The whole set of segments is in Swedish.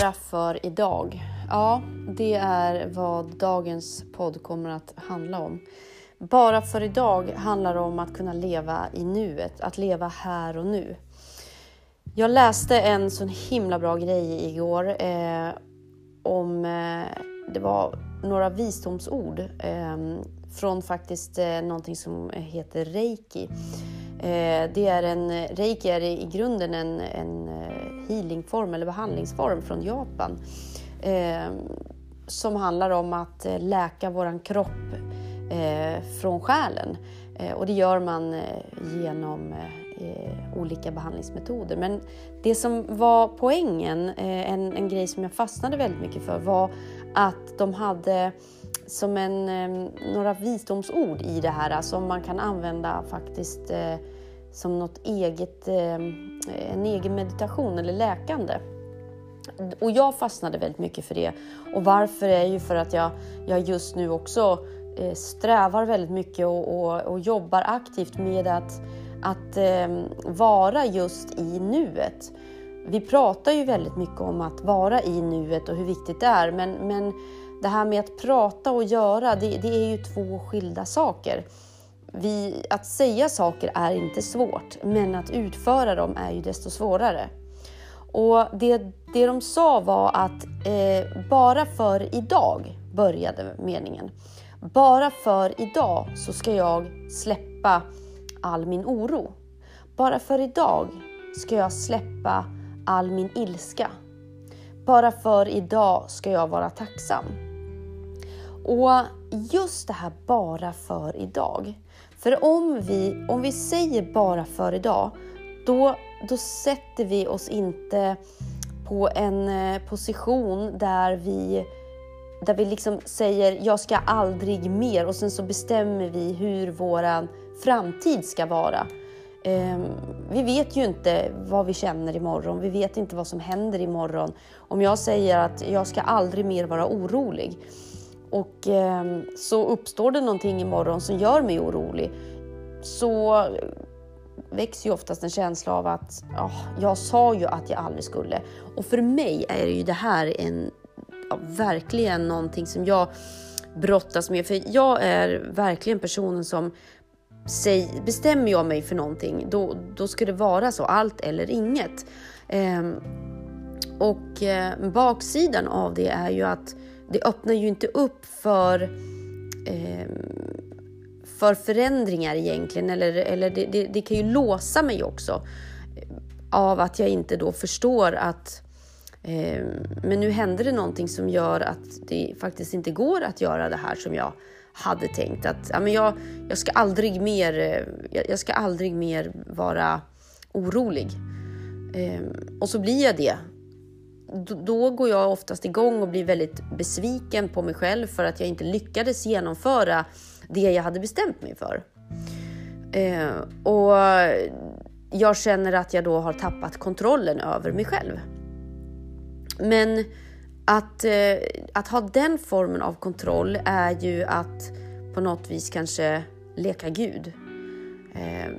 Bara för idag. Ja, det är vad dagens podd kommer att handla om. Bara för idag handlar om att kunna leva i nuet, att leva här och nu. Jag läste en sån himla bra grej igår eh, om, eh, det var några visdomsord eh, från faktiskt eh, någonting som heter reiki. Eh, det är en, reiki är i grunden en, en eh, healingform eller behandlingsform från Japan eh, som handlar om att läka våran kropp från själen. Och det gör man genom olika behandlingsmetoder. Men det som var poängen, en, en grej som jag fastnade väldigt mycket för, var att de hade som en, några visdomsord i det här som man kan använda faktiskt eh, som något eget, eh, Eh, en egen meditation eller läkande. Och jag fastnade väldigt mycket för det. Och varför är ju för att jag, jag just nu också eh, strävar väldigt mycket och, och, och jobbar aktivt med att, att eh, vara just i nuet. Vi pratar ju väldigt mycket om att vara i nuet och hur viktigt det är, men, men det här med att prata och göra, det, det är ju två skilda saker. Vi, att säga saker är inte svårt, men att utföra dem är ju desto svårare. Och det, det de sa var att eh, bara för idag började meningen. Bara för idag så ska jag släppa all min oro. Bara för idag ska jag släppa all min ilska. Bara för idag ska jag vara tacksam. Och just det här bara för idag. För om vi, om vi säger bara för idag, då, då sätter vi oss inte på en eh, position där vi, där vi liksom säger jag ska aldrig mer och sen så bestämmer vi hur våran framtid ska vara. Ehm, vi vet ju inte vad vi känner imorgon, vi vet inte vad som händer imorgon. Om jag säger att jag ska aldrig mer vara orolig och eh, så uppstår det någonting imorgon som gör mig orolig så växer ju oftast en känsla av att oh, jag sa ju att jag aldrig skulle. Och för mig är ju det här en, ja, verkligen någonting som jag brottas med. För jag är verkligen personen som säg, bestämmer jag mig för någonting, då, då ska det vara så, allt eller inget. Eh, och eh, baksidan av det är ju att det öppnar ju inte upp för, eh, för förändringar egentligen. Eller, eller det, det, det, kan ju låsa mig också eh, av att jag inte då förstår att eh, men nu händer det någonting som gör att det faktiskt inte går att göra det här som jag hade tänkt. Att ja, men jag, jag, ska aldrig mer, eh, jag, jag ska aldrig mer vara orolig. Eh, och så blir jag det då går jag oftast igång och blir väldigt besviken på mig själv för att jag inte lyckades genomföra det jag hade bestämt mig för. Eh, och jag känner att jag då har tappat kontrollen över mig själv. Men att, eh, att ha den formen av kontroll är ju att på något vis kanske leka Gud. Eh,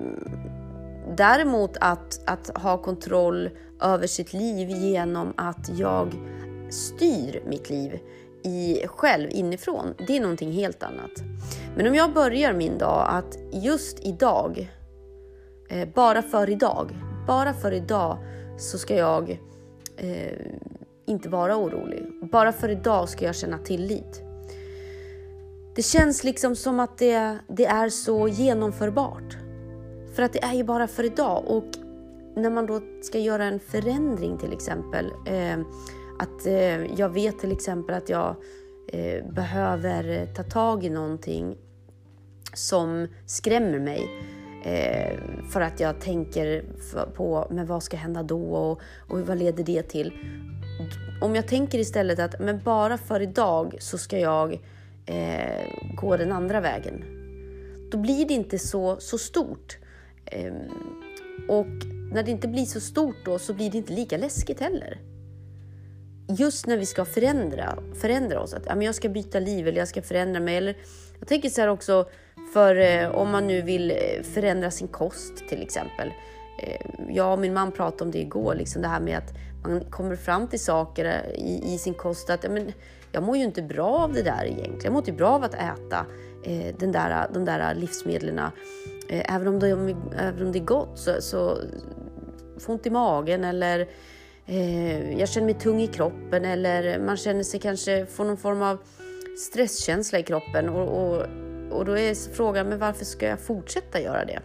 Däremot att, att ha kontroll över sitt liv genom att jag styr mitt liv i, själv inifrån, det är någonting helt annat. Men om jag börjar min dag att just idag, eh, bara för idag, bara för idag så ska jag eh, inte vara orolig. Bara för idag ska jag känna tillit. Det känns liksom som att det, det är så genomförbart. För att det är ju bara för idag och när man då ska göra en förändring till exempel, eh, att eh, jag vet till exempel att jag eh, behöver ta tag i någonting som skrämmer mig eh, för att jag tänker på men vad ska hända då och, och vad leder det till? Om jag tänker istället att men bara för idag så ska jag eh, gå den andra vägen. Då blir det inte så, så stort. Ehm, och när det inte blir så stort då så blir det inte lika läskigt heller. Just när vi ska förändra, förändra oss, att ja, men jag ska byta liv eller jag ska förändra mig. Eller, jag tänker så här också, för eh, om man nu vill eh, förändra sin kost till exempel. Ehm, jag och min man pratade om det igår, liksom det här med att man kommer fram till saker i, i sin kost att men, jag mår ju inte bra av det där egentligen. Jag mår inte bra av att äta eh, den där, de där livsmedlen. Eh, även, om de, även om det är gott så, så får ont i magen eller eh, jag känner mig tung i kroppen eller man känner sig kanske, får någon form av stresskänsla i kroppen och, och, och då är frågan, men varför ska jag fortsätta göra det?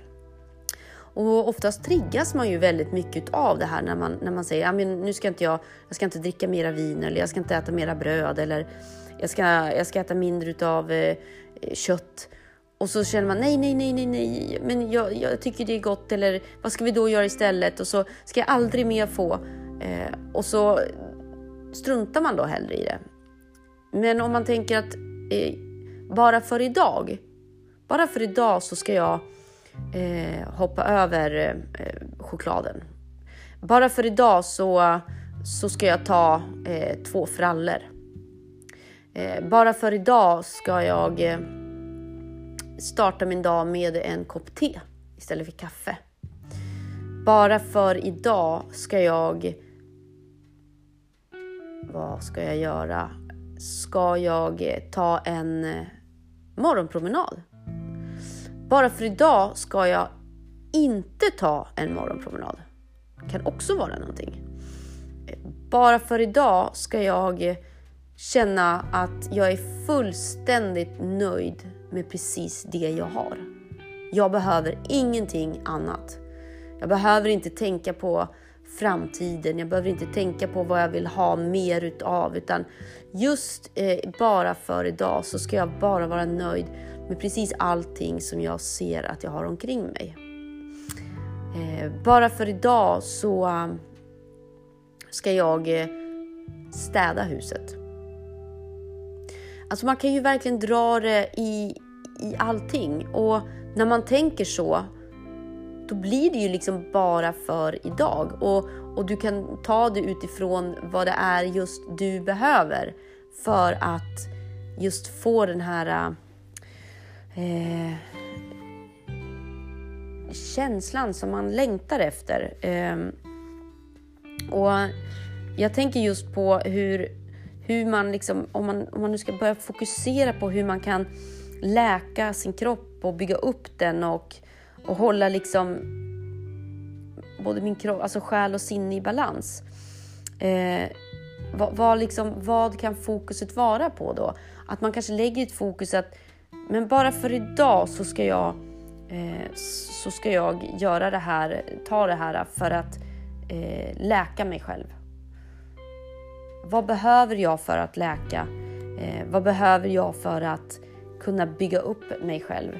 Och oftast triggas man ju väldigt mycket av det här när man, när man säger, men nu ska inte jag, jag ska inte dricka mera vin eller jag ska inte äta mera bröd eller jag ska, jag ska äta mindre utav eh, kött. Och så känner man nej, nej, nej, nej, nej, men jag, jag, tycker det är gott eller vad ska vi då göra istället? Och så ska jag aldrig mer få. Eh, och så struntar man då hellre i det. Men om man tänker att eh, bara för idag, bara för idag så ska jag eh, hoppa över eh, chokladen. Bara för idag så, så ska jag ta eh, två frallor. Eh, bara för idag ska jag eh, starta min dag med en kopp te istället för kaffe. Bara för idag ska jag... Vad ska jag göra? Ska jag eh, ta en eh, morgonpromenad? Bara för idag ska jag inte ta en morgonpromenad. Det kan också vara någonting. Bara för idag ska jag känna att jag är fullständigt nöjd med precis det jag har. Jag behöver ingenting annat. Jag behöver inte tänka på framtiden. Jag behöver inte tänka på vad jag vill ha mer utav, utan just eh, bara för idag så ska jag bara vara nöjd med precis allting som jag ser att jag har omkring mig. Eh, bara för idag så um, ska jag eh, städa huset. Alltså man kan ju verkligen dra det i, i allting och när man tänker så då blir det ju liksom bara för idag och, och du kan ta det utifrån vad det är just du behöver för att just få den här uh, eh, känslan som man längtar efter. Eh, och jag tänker just på hur, hur man, liksom, om man, om man nu ska börja fokusera på hur man kan läka sin kropp och bygga upp den och, och hålla liksom både min kropp, alltså själ och sinne i balans. Eh, vad, vad, liksom, vad kan fokuset vara på då? Att man kanske lägger ett fokus att men bara för idag så ska jag, eh, så ska jag göra det här, ta det här för att eh, läka mig själv. Vad behöver jag för att läka? Eh, vad behöver jag för att kunna bygga upp mig själv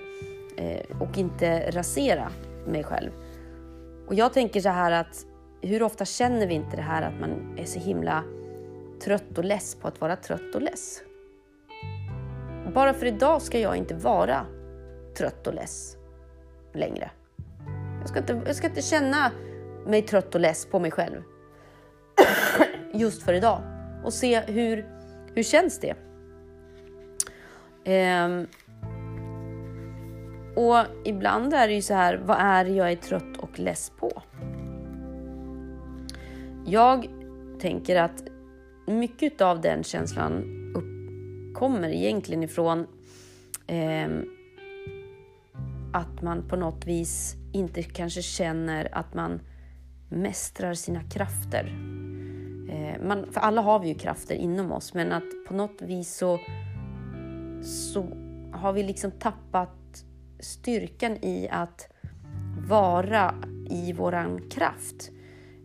eh, och inte rasera mig själv? Och jag tänker så här att hur ofta känner vi inte det här att man är så himla trött och less på att vara trött och less? Bara för idag ska jag inte vara trött och less längre. Jag ska inte, jag ska inte känna mig trött och less på mig själv. Just för idag. Och se hur, hur känns det? Um, och ibland är det ju så här, vad är det jag är trött och less på? Jag tänker att mycket av den känslan kommer egentligen ifrån eh, att man på något vis inte kanske känner att man mästrar sina krafter. Eh, man, för alla har vi ju krafter inom oss, men att på något vis så, så har vi liksom tappat styrkan i att vara i våran kraft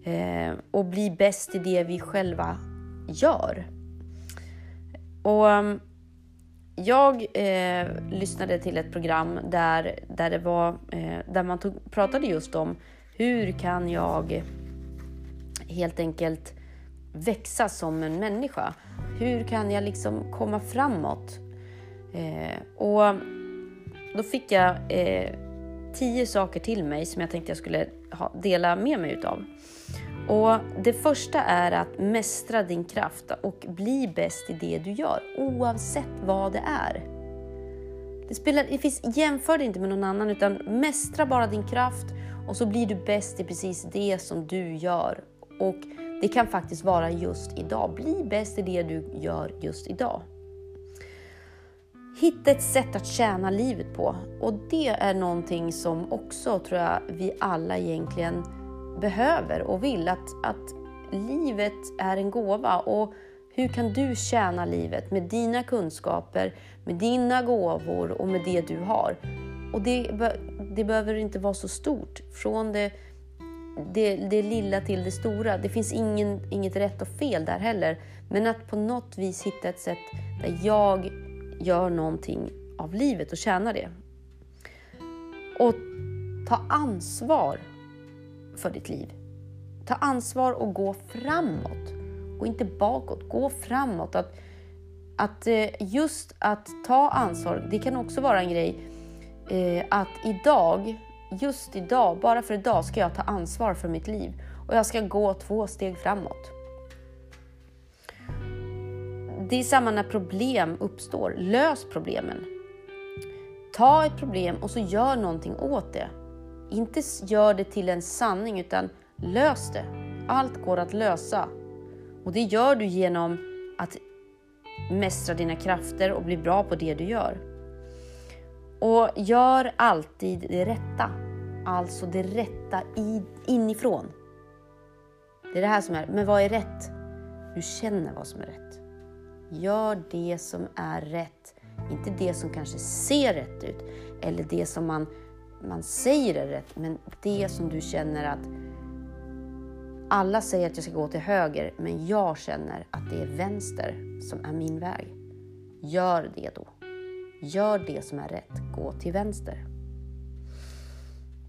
eh, och bli bäst i det vi själva gör. Och ehm, jag eh, lyssnade till ett program där, där, det var, eh, där man tog, pratade just om hur kan jag helt enkelt växa som en människa? Hur kan jag liksom komma framåt? Eh, och då fick jag eh, tio saker till mig som jag tänkte jag skulle ha, dela med mig utav. Och Det första är att mästra din kraft och bli bäst i det du gör, oavsett vad det är. Det, spelar, det finns, jämför det inte med någon annan, utan mästra bara din kraft och så blir du bäst i precis det som du gör. Och Det kan faktiskt vara just idag. Bli bäst i det du gör just idag. Hitta ett sätt att tjäna livet på. Och det är någonting som också tror jag vi alla egentligen behöver och vill. Att, att livet är en gåva. Och hur kan du tjäna livet med dina kunskaper, med dina gåvor och med det du har? Och det, det behöver inte vara så stort. Från det, det, det lilla till det stora. Det finns ingen, inget rätt och fel där heller. Men att på något vis hitta ett sätt där jag gör någonting av livet och tjänar det. Och ta ansvar för ditt liv. Ta ansvar och gå framåt. Gå inte bakåt, gå framåt. Att, att eh, just att ta ansvar, det kan också vara en grej eh, att idag, just idag, bara för idag ska jag ta ansvar för mitt liv och jag ska gå två steg framåt. Det är samma när problem uppstår. Lös problemen. Ta ett problem och så gör någonting åt det. Inte gör det till en sanning utan lös det. Allt går att lösa. Och det gör du genom att mästra dina krafter och bli bra på det du gör. Och gör alltid det rätta. Alltså det rätta inifrån. Det är det här som är, men vad är rätt? Du känner vad som är rätt. Gör det som är rätt. Inte det som kanske ser rätt ut eller det som man, man säger är rätt, men det som du känner att alla säger att jag ska gå till höger, men jag känner att det är vänster som är min väg. Gör det då. Gör det som är rätt. Gå till vänster.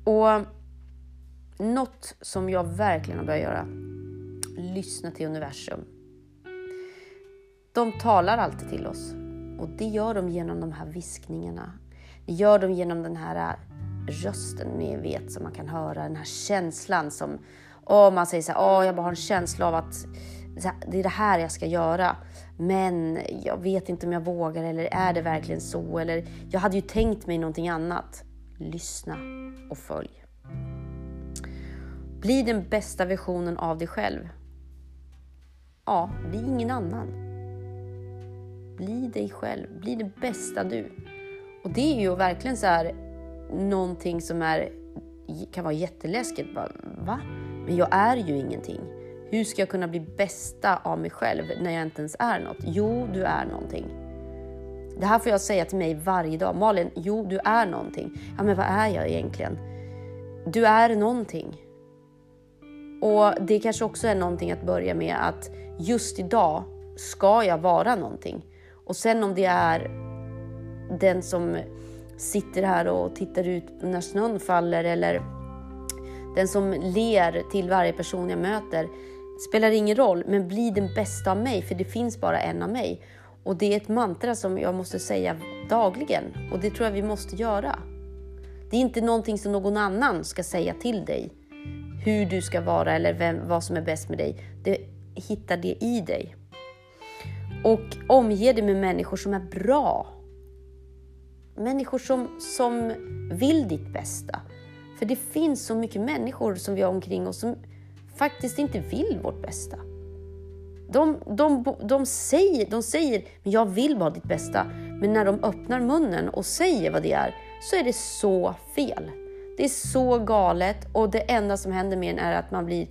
Och något som jag verkligen har börjat göra, lyssna till universum. De talar alltid till oss och det gör de genom de här viskningarna. Det gör de genom den här rösten ni vet som man kan höra, den här känslan som om man säger så här, oh, jag bara har en känsla av att det är det här jag ska göra. Men jag vet inte om jag vågar eller är det verkligen så? Eller jag hade ju tänkt mig någonting annat. Lyssna och följ. Bli den bästa versionen av dig själv. Ja, bli ingen annan. Bli dig själv, bli det bästa du. Och det är ju verkligen så här någonting som är, kan vara jätteläskigt. Va? Men jag är ju ingenting. Hur ska jag kunna bli bästa av mig själv när jag inte ens är något? Jo, du är någonting. Det här får jag säga till mig varje dag. Malin, jo, du är någonting. Ja, men vad är jag egentligen? Du är någonting. Och det kanske också är någonting att börja med att just idag ska jag vara någonting. Och sen om det är den som sitter här och tittar ut när snön faller eller den som ler till varje person jag möter. Spelar ingen roll, men bli den bästa av mig, för det finns bara en av mig. Och det är ett mantra som jag måste säga dagligen och det tror jag vi måste göra. Det är inte någonting som någon annan ska säga till dig, hur du ska vara eller vem, vad som är bäst med dig. Det, hitta det i dig. Och omge dig med människor som är bra. Människor som, som vill ditt bästa. För det finns så mycket människor som vi har omkring oss som faktiskt inte vill vårt bästa. De, de, de, säger, de säger, men jag vill bara ditt bästa. Men när de öppnar munnen och säger vad det är, så är det så fel. Det är så galet och det enda som händer med en är att man blir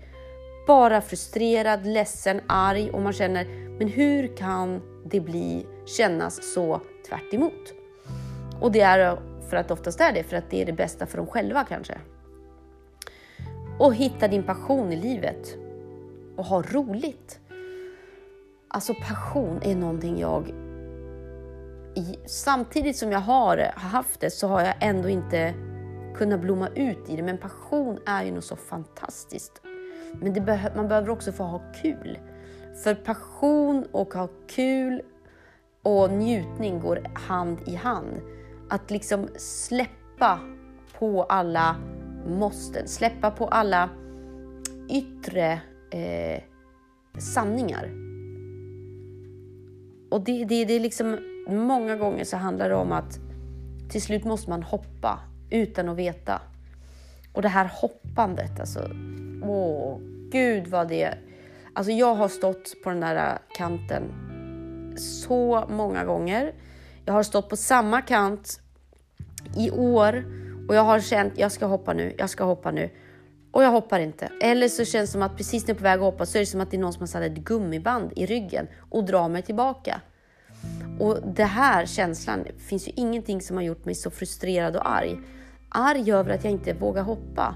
bara frustrerad, ledsen, arg och man känner, men hur kan det bli, kännas så tvärt emot? Och det är för att oftast är det för att det är det bästa för dem själva kanske. Och hitta din passion i livet. Och ha roligt. Alltså passion är någonting jag... Samtidigt som jag har haft det så har jag ändå inte kunnat blomma ut i det. Men passion är ju något så fantastiskt. Men beh man behöver också få ha kul. För passion och ha kul och njutning går hand i hand att liksom släppa på alla måsten, släppa på alla yttre eh, sanningar. Och det, det, det är liksom, många gånger så handlar det om att till slut måste man hoppa utan att veta. Och det här hoppandet, alltså, åh gud vad det... Alltså jag har stått på den där kanten så många gånger. Jag har stått på samma kant i år och jag har känt jag ska hoppa nu, jag ska hoppa nu. Och jag hoppar inte. Eller så känns det som att precis när jag är på väg att hoppa så är det som att det är någon som har satt ett gummiband i ryggen och drar mig tillbaka. Och det här känslan, finns ju ingenting som har gjort mig så frustrerad och arg. Arg över att jag inte vågar hoppa.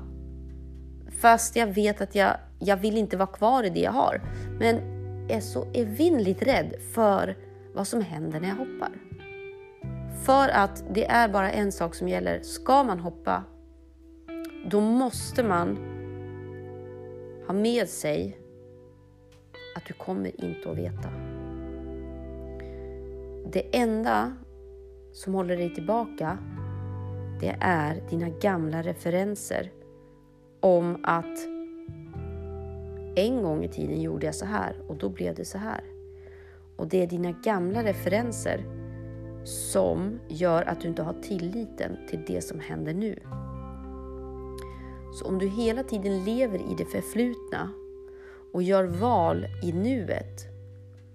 Fast jag vet att jag, jag vill inte vara kvar i det jag har. Men är så evinnerligt rädd för vad som händer när jag hoppar. För att det är bara en sak som gäller. Ska man hoppa, då måste man ha med sig att du kommer inte att veta. Det enda som håller dig tillbaka, det är dina gamla referenser om att en gång i tiden gjorde jag så här och då blev det så här. Och det är dina gamla referenser som gör att du inte har tilliten till det som händer nu. Så om du hela tiden lever i det förflutna och gör val i nuet,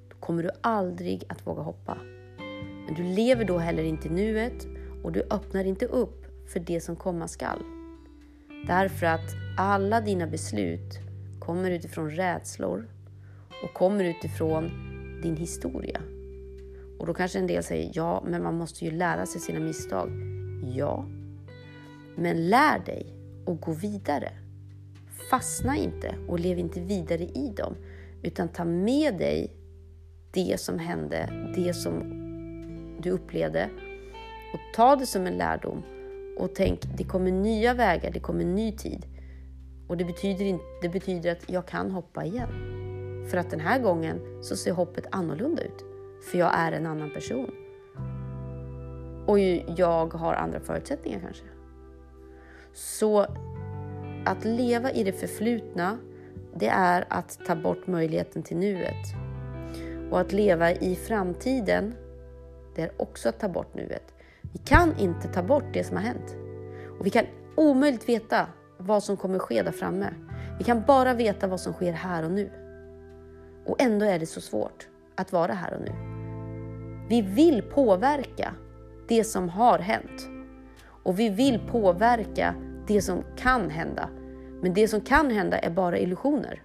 då kommer du aldrig att våga hoppa. Men du lever då heller inte i nuet och du öppnar inte upp för det som komma skall. Därför att alla dina beslut kommer utifrån rädslor och kommer utifrån din historia. Och då kanske en del säger, ja, men man måste ju lära sig sina misstag. Ja, men lär dig och gå vidare. Fastna inte och lev inte vidare i dem, utan ta med dig det som hände, det som du upplevde och ta det som en lärdom och tänk, det kommer nya vägar, det kommer ny tid. Och det betyder, inte, det betyder att jag kan hoppa igen. För att den här gången så ser hoppet annorlunda ut. För jag är en annan person. Och jag har andra förutsättningar kanske. Så att leva i det förflutna, det är att ta bort möjligheten till nuet. Och att leva i framtiden, det är också att ta bort nuet. Vi kan inte ta bort det som har hänt. Och vi kan omöjligt veta vad som kommer ske där framme. Vi kan bara veta vad som sker här och nu. Och ändå är det så svårt att vara här och nu. Vi vill påverka det som har hänt. Och vi vill påverka det som kan hända. Men det som kan hända är bara illusioner.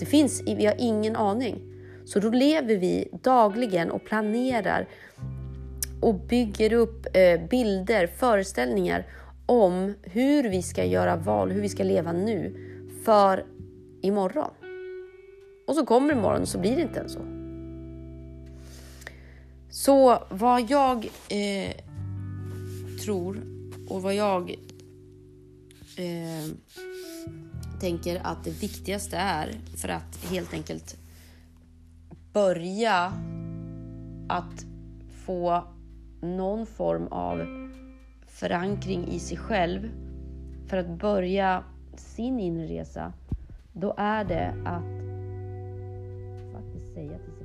Det finns, vi har ingen aning. Så då lever vi dagligen och planerar och bygger upp eh, bilder, föreställningar om hur vi ska göra val, hur vi ska leva nu för imorgon. Och så kommer imorgon så blir det inte ens så. Så vad jag eh, tror och vad jag eh, tänker att det viktigaste är för att helt enkelt börja att få någon form av förankring i sig själv. För att börja sin inre resa, då är det att faktiskt säga till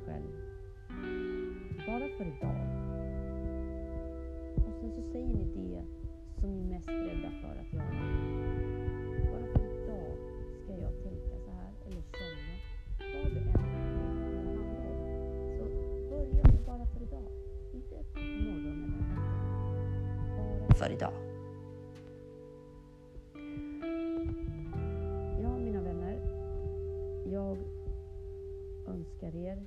för idag. Och sen så säger ni det som ni är mest rädda för att göra. Bara för idag ska jag tänka så här eller känna vad det än handlar om. Så börja med bara för idag, inte imorgon eller imorgon. Bara för idag. Ja, mina vänner. Jag önskar er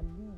skapa liv